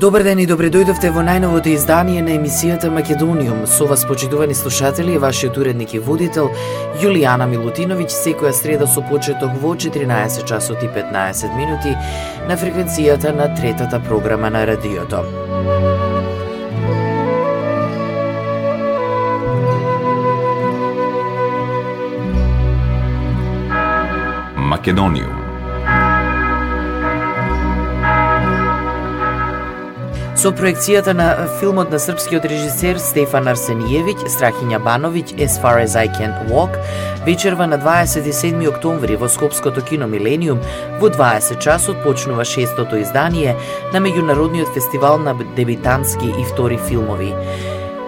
Добар ден и добре дојдовте во најновото издание на емисијата Македониум. Со вас, почитувани слушатели, е вашиот уредник и водител Јулијана Милутиновиќ, секоја среда со почеток во 14 часот и 15 минути на фреквенцијата на третата програма на радиото. Македониум Со проекцијата на филмот на српскиот режисер Стефан Арсенијевиќ, Страхиња Бановиќ, As Far As I Can Walk, вечерва на 27 октомври во Скопското кино Милениум, во 20 часот почнува шестото издание на меѓународниот фестивал на дебитантски и втори филмови.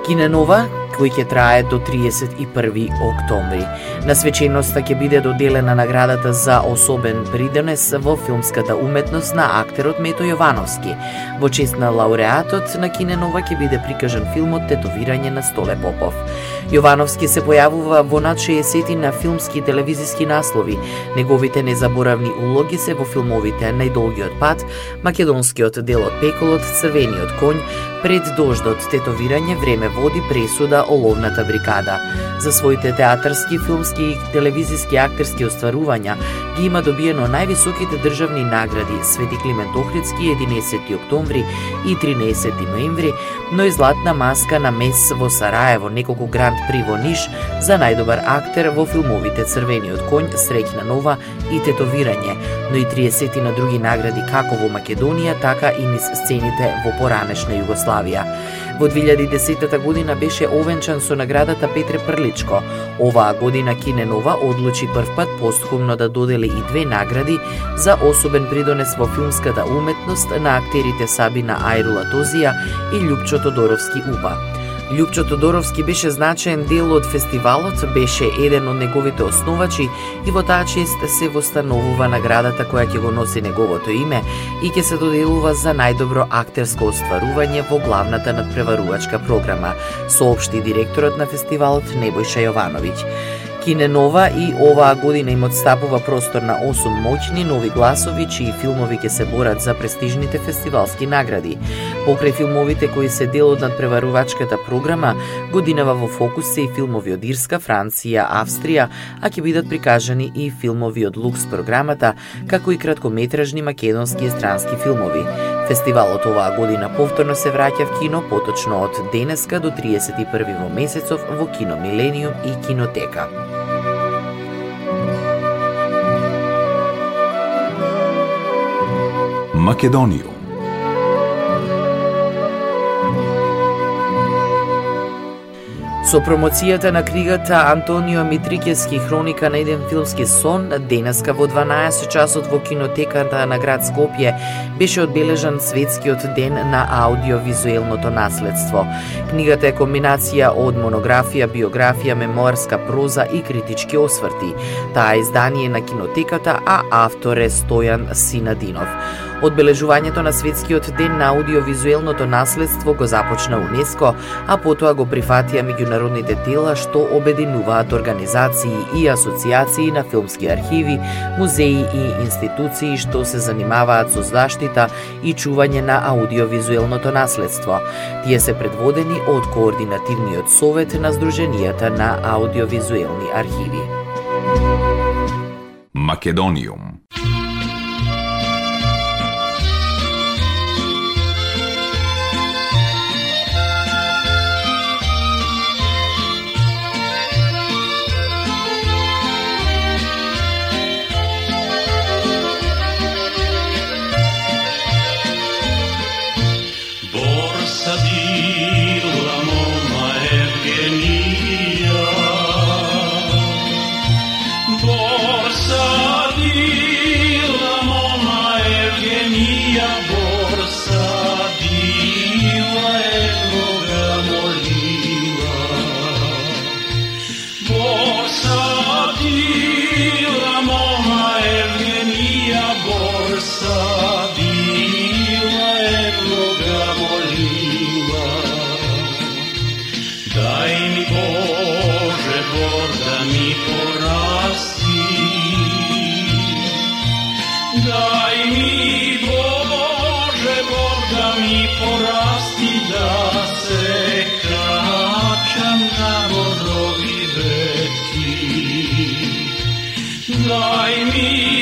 Киненова, кој ќе трае до 31 октомври. На свеченоста ќе биде доделена наградата за особен придонес во филмската уметност на актерот Мето Јовановски. Во чест на лауреатот на Киненова ќе биде прикажан филмот Тетовирање на Столе Попов. Јовановски се појавува во над 60 на филмски и телевизиски наслови. Неговите незаборавни улоги се во филмовите Најдолгиот пат, македонскиот дел од Пеколот, Црвениот конј, Пред дождот, тетовирање, време води, пресуда, оловната брикада. За своите театарски, филмски и телевизиски актерски остварувања ги има добиено највисоките државни награди Свети Климент Охридски 11 октомври и 13 ноември, но и Златна маска на Мес во Сараево, неколку гранд при во Ниш за најдобар актер во филмовите Црвениот конј, Среќна нова и Тетовирање, но и 30 на други награди како во Македонија, така и низ сцените во поранешна Југославија. Во 2010 година беше овенчан со наградата Петре Прличко. Оваа година Киненова одлучи првпат постхумно да додели и две награди за особен придонес во филмската уметност на актерите Сабина Ајрула Тозија и Љупчо Тодоровски Уба. Лјупчо Тодоровски беше значаен дел од фестивалот, беше еден од неговите основачи и во таа чест се востановува наградата која ќе го носи неговото име и ќе се доделува за најдобро актерско остварување во главната надпреварувачка програма, соопшти директорот на фестивалот Небојша Јовановиќ. Киненова и оваа година им отстапува простор на 8 моќни нови гласови чии филмови ќе се борат за престижните фестивалски награди. Покрај филмовите кои се дел од надпреварувачката програма, годинава во фокус се и филмови од Ирска, Франција, Австрија, а ќе бидат прикажани и филмови од Лукс програмата, како и краткометражни македонски и странски филмови. Фестивалот оваа година повторно се враќа в кино, поточно од денеска до 31 во месецов во Кино Милениум и Кинотека. Македонијум Со промоцијата на книгата Антонио Митрикески хроника на еден филмски сон, денеска во 12 часот во кинотеката на град Скопје беше одбележан светскиот ден на аудиовизуелното наследство. Книгата е комбинација од монографија, биографија, мемоарска проза и критички осврти. Таа издание на кинотеката, а автор е Стојан Синадинов. Одбележувањето на светскиот ден на аудиовизуелното наследство го започна УНЕСКО, а потоа го прифатија меѓународните тела што обединуваат организации и асоциации на филмски архиви, музеи и институции што се занимаваат со заштита и чување на аудиовизуелното наследство. Тие се предводени од Координативниот совет на Сдруженијата на аудиовизуелни архиви. Македониум mi, Boże, Boga mi porażki da se kačam na borowi veki, Daj mi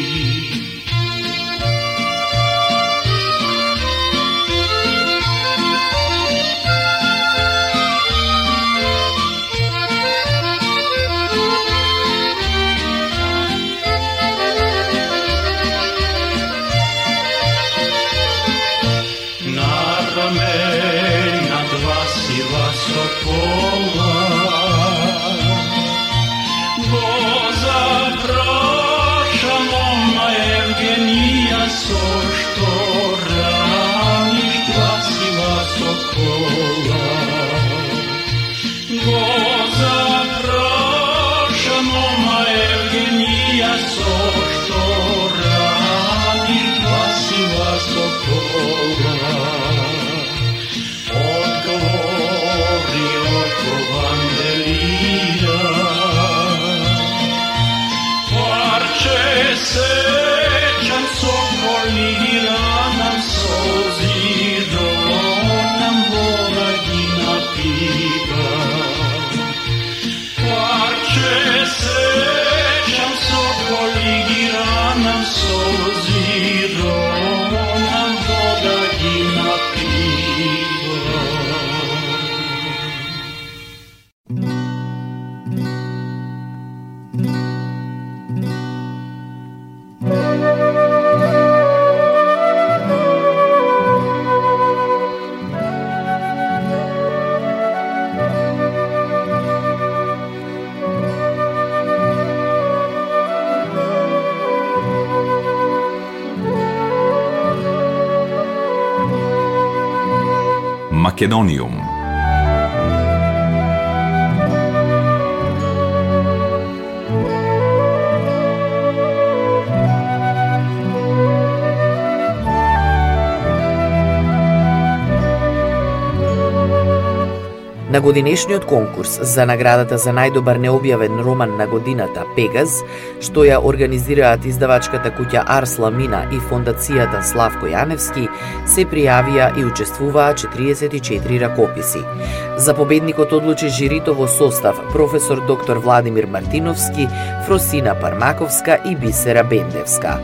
На годинешниот конкурс за наградата за најдобар необјавен роман на годината Пегаз, што ја организираат издавачката куќа Арсла Мина и фондацијата Славко Јаневски, се пријавија и учествуваа 44 ракописи. За победникот одлучи жирито во состав професор доктор Владимир Мартиновски, Фросина Пармаковска и Бисера Бендевска.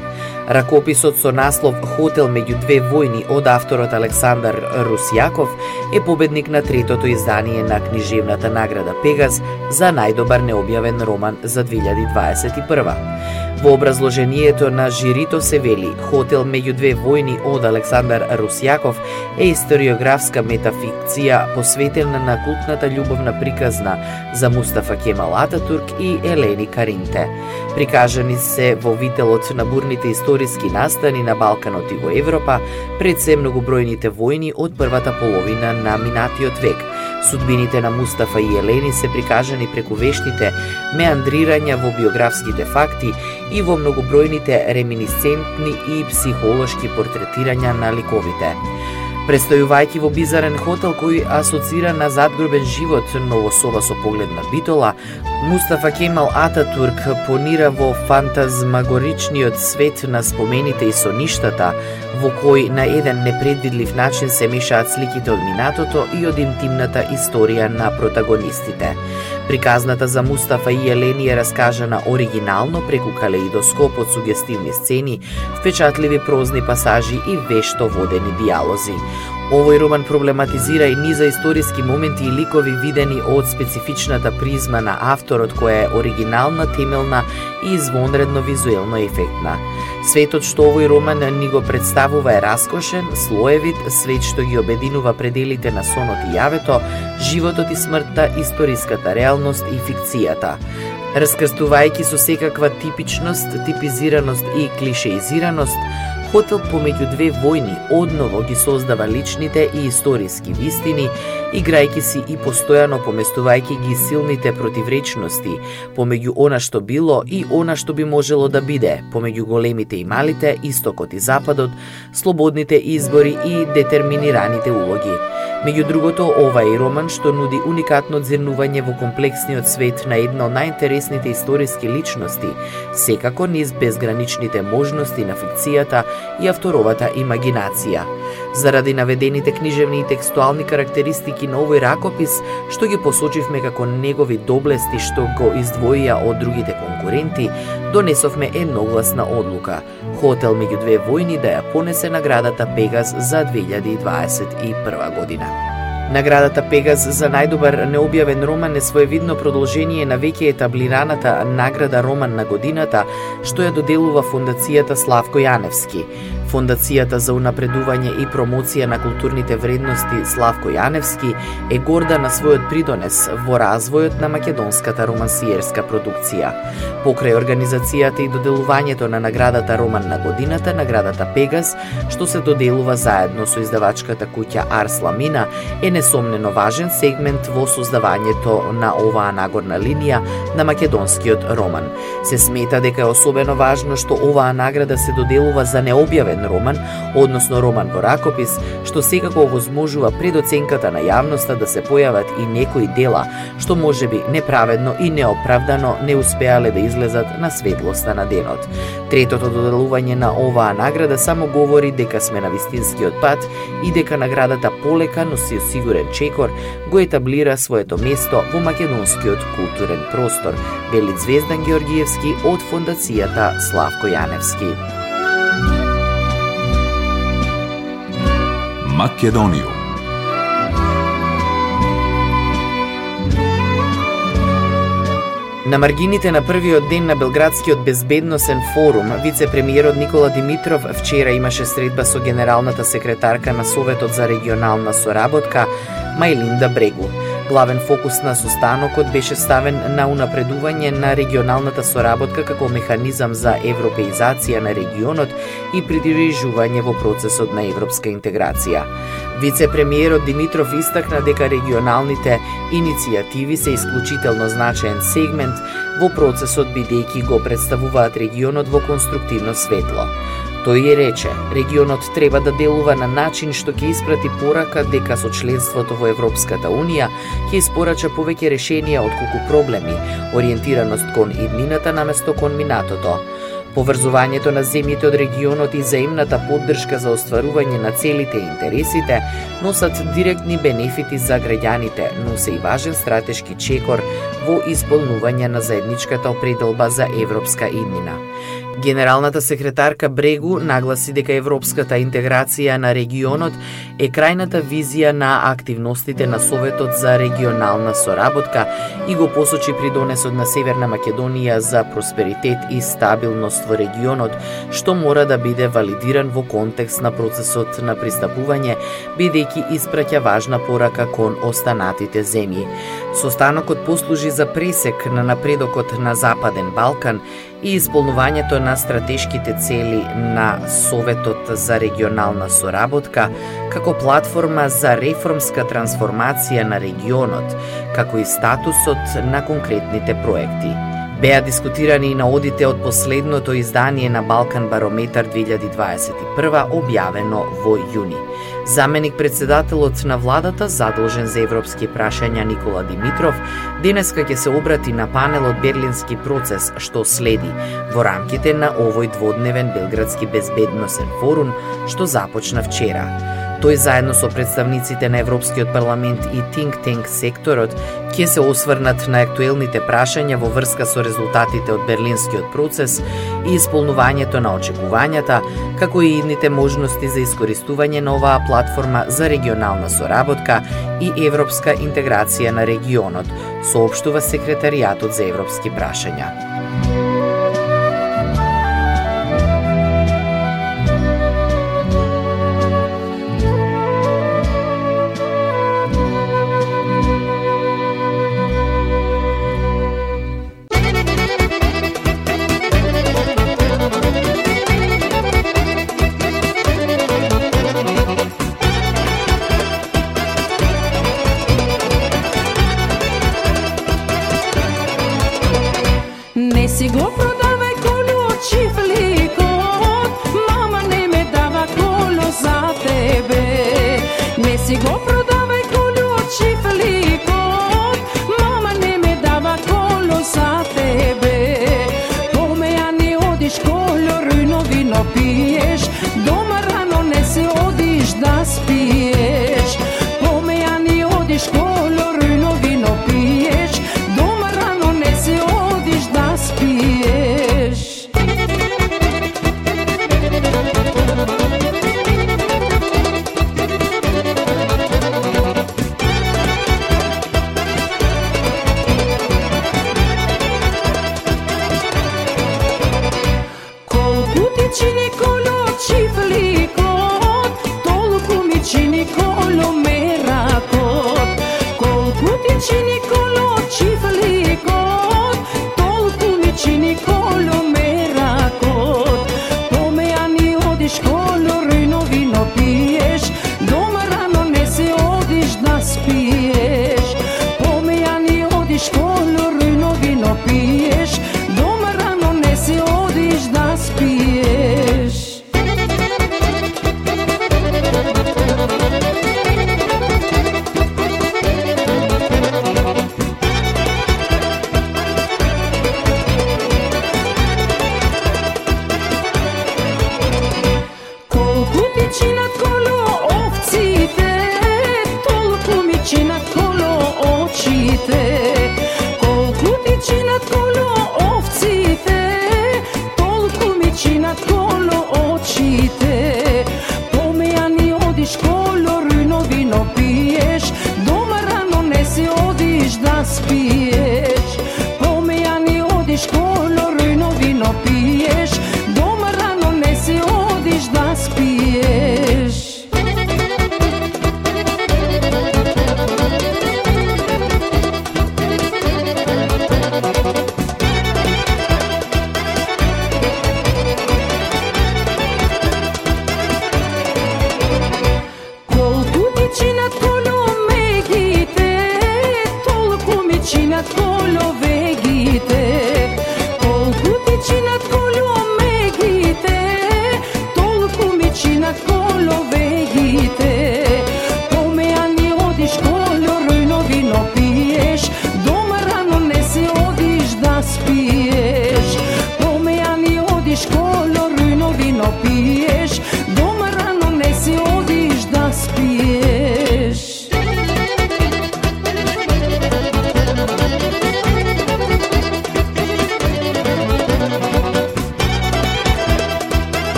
Ракописот со наслов Хотел меѓу две војни од авторот Александар Русјаков е победник на третото издание на книжевната награда Пегас за најдобар необјавен роман за 2021. Во образложението на жирито се вели Хотел меѓу две војни од Александар Русјаков е историографска метафикција посветена на култната љубовна приказна за Мустафа Кемал Ататурк и Елени Каринте. Прикажани се во вителот на бурните истории историски настани на Балканот и во Европа пред се многобројните војни од првата половина на минатиот век. Судбините на Мустафа и Елени се прикажани преку вештите меандрирања во биографските факти и во многобројните реминисцентни и психолошки портретирања на ликовите. Престојувајќи во бизарен хотел кој асоцира на задгробен живот, но во соба со поглед на Битола, Мустафа Кемал Ататурк понира во фантазмагоричниот свет на спомените и соништата, во кој на еден непредвидлив начин се мешаат сликите од минатото и од интимната историја на протагонистите. Приказната за Мустафа и Елени е раскажана оригинално преку калеидоскоп од сугестивни сцени, впечатливи прозни пасажи и вешто водени диалози. Овој роман проблематизира и низа историски моменти и ликови видени од специфичната призма на авторот која е оригинална, темелна и извонредно визуелно ефектна. Светот што овој роман ни го представува е раскошен, слоевит, свет што ги обединува пределите на сонот и јавето, животот и смртта, историската реалност и фикцијата раскрстувајќи со секаква типичност, типизираност и клишеизираност, Хотел помеѓу две војни одново ги создава личните и историски вистини, играјќи си и постојано поместувајќи ги силните противречности помеѓу она што било и она што би можело да биде, помеѓу големите и малите, истокот и западот, слободните избори и детерминираните улоги. Меѓу другото, ова е роман што нуди уникатно дзирнување во комплексниот свет на една од најинтересните историски личности, секако низ безграничните можности на фикцијата и авторовата имагинација. Заради наведените книжевни и текстуални карактеристики на овој ракопис, што ги посочивме како негови доблести што го издвоија од другите конкуренти, донесовме едногласна одлука – Хотел меѓу две војни да ја понесе наградата Пегас за 2021 година. Наградата Пегас за најдобар необјавен роман е своевидно продолжение на веќе етаблираната награда Роман на годината, што ја доделува фондацијата Славко Јаневски. Фондацијата за унапредување и промоција на културните вредности Славко Јаневски е горда на својот придонес во развојот на македонската романсиерска продукција. Покрај организацијата и доделувањето на наградата Роман на годината, наградата Пегас, што се доделува заедно со издавачката куќа Арс Ламина, е несомнено важен сегмент во создавањето на оваа нагорна линија на македонскиот роман. Се смета дека е особено важно што оваа награда се доделува за необјавен поетичен роман, односно роман во ракопис, што секако овозможува пред оценката на јавноста да се појават и некои дела, што може би неправедно и неоправдано не успеале да излезат на светлоста на денот. Третото доделување на оваа награда само говори дека сме на вистинскиот пат и дека наградата полека, но си сигурен чекор, го етаблира своето место во македонскиот културен простор, вели Звездан Георгиевски од Фондацијата Славко Јаневски. Македонијум. На маргините на првиот ден на Белградскиот безбедносен форум, вице-премиерот Никола Димитров вчера имаше средба со генералната секретарка на Советот за регионална соработка Мајлинда Брегу. Главен фокус на состанокот беше ставен на унапредување на регионалната соработка како механизам за европеизација на регионот и придвижување во процесот на европска интеграција. Вице-премиерот Димитров истакна дека регионалните иницијативи се исклучително значаен сегмент во процесот бидејќи го представуваат регионот во конструктивно светло. Тој е рече, регионот треба да делува на начин што ќе испрати порака дека со членството во Европската Унија ќе испорача повеќе решенија од колку проблеми, ориентираност кон иднината наместо кон минатото. Поврзувањето на земјите од регионот и заемната поддршка за остварување на целите и интересите носат директни бенефити за граѓаните, но се и важен стратешки чекор во исполнување на заедничката определба за европска иднина. Генералната секретарка Брегу нагласи дека европската интеграција на регионот е крајната визија на активностите на Советот за регионална соработка и го посочи придонесот на Северна Македонија за просперитет и стабилност во регионот, што мора да биде валидиран во контекст на процесот на пристапување, бидејќи испраќа важна порака кон останатите земји. Состанокот послужи за пресек на напредокот на Западен Балкан и исполнувањето на стратешките цели на Советот за регионална соработка како платформа за реформска трансформација на регионот, како и статусот на конкретните проекти. Беа дискутирани и на одите од последното издание на Балкан Барометар 2021 објавено во јуни. Заменик председателот на владата, задолжен за европски прашања Никола Димитров, денеска ќе се обрати на панелот Берлински процес што следи во рамките на овој дводневен Белградски безбедносен форум што започна вчера. Тој заедно со представниците на Европскиот парламент и Think Tank секторот ќе се осврнат на актуелните прашања во врска со резултатите од Берлинскиот процес и исполнувањето на очекувањата, како и идните можности за искористување на оваа платформа за регионална соработка и европска интеграција на регионот, соопштува секретаријатот за европски прашања.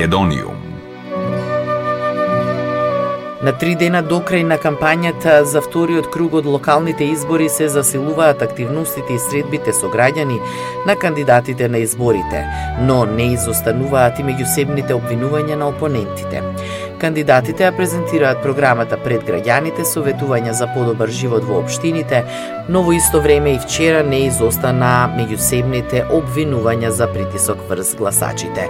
Македониум. На три дена до крај на кампањата за вториот круг од локалните избори се засилуваат активностите и средбите со граѓани на кандидатите на изборите, но не изостануваат и меѓусебните обвинувања на опонентите. Кандидатите ја презентираат програмата пред граѓаните, советувања за подобар живот во општините, но во исто време и вчера не изостана меѓусебните обвинувања за притисок врз гласачите.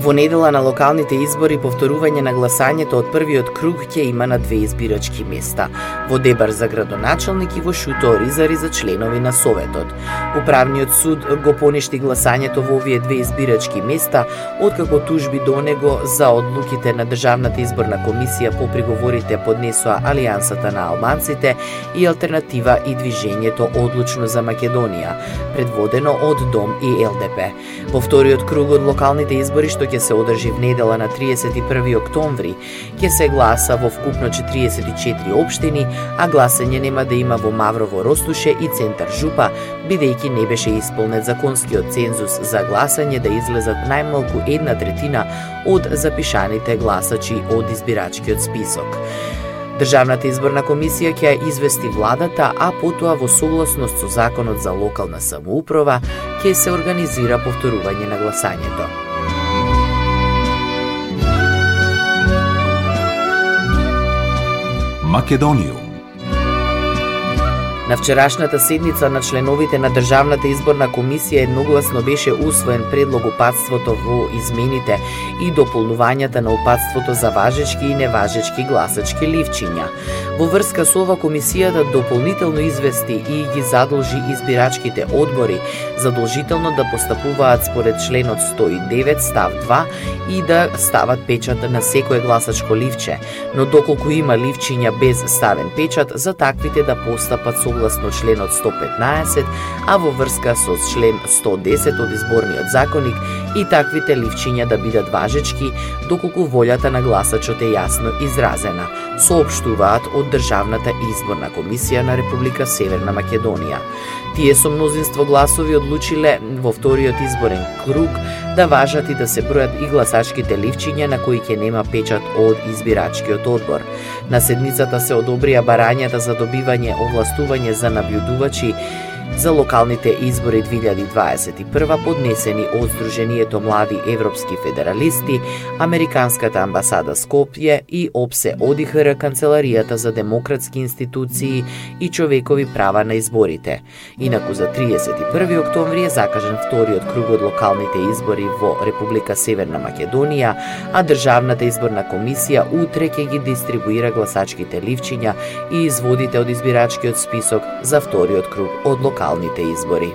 Во недела на локалните избори повторување на гласањето од првиот круг ќе има на две избирачки места, во Дебар за градоначалник и во Шуто Оризари за членови на Советот. Управниот суд го поништи гласањето во овие две избирачки места, откако тужби до него за одлуките на Државната изборна комисија по приговорите поднесоа Алијансата на албанците и Алтернатива и Движењето Одлучно за Македонија, предводено од Дом и ЛДП. Во вториот круг од локалните избори што ќе се одржи в недела на 31 октомври, ќе се гласа во вкупно 44 општини, а гласање нема да има во Маврово Ростуше и Центар Жупа, бидејќи не беше исполнет законскиот цензус за гласање да излезат најмалку една третина од запишаните гласачи од избирачкиот список. Државната изборна комисија ќе извести владата, а потоа во согласност со Законот за локална самоуправа ќе се организира повторување на гласањето. Македонијум На вчерашната седница на членовите на Државната изборна комисија едногласно беше усвоен предлог упадството во измените и дополнувањата на упадството за важечки и неважечки гласачки ливчиња. Во врска со ова комисијата дополнително извести и ги задолжи избирачките одбори задолжително да постапуваат според членот 109 став 2 и да стават печат на секое гласачко ливче, но доколку има ливчиња без ставен печат, за таквите да постапат со согласно членот 115, а во врска со член 110 од изборниот законник и таквите ливчиња да бидат важечки доколку волјата на гласачот е јасно изразена, соопштуваат од Државната изборна комисија на Република Северна Македонија. Тие со мнозинство гласови одлучиле во вториот изборен круг да важат и да се бројат и гласачките ливчиња на кои ќе нема печат од избирачкиот одбор. На седницата се одобрија барањата за добивање овластување за набљудувачи за локалните избори 2021 поднесени од Сдруженијето Млади Европски Федералисти, Американската амбасада Скопје и ОПСЕ ОДИХР Канцеларијата за демократски институции и човекови права на изборите. Инаку за 31 октомври е закажен вториот круг од локалните избори во Република Северна Македонија, а Државната изборна комисија утре ќе ги дистрибуира гласачките ливчиња и изводите од избирачкиот список за вториот круг од локалните локалните избори.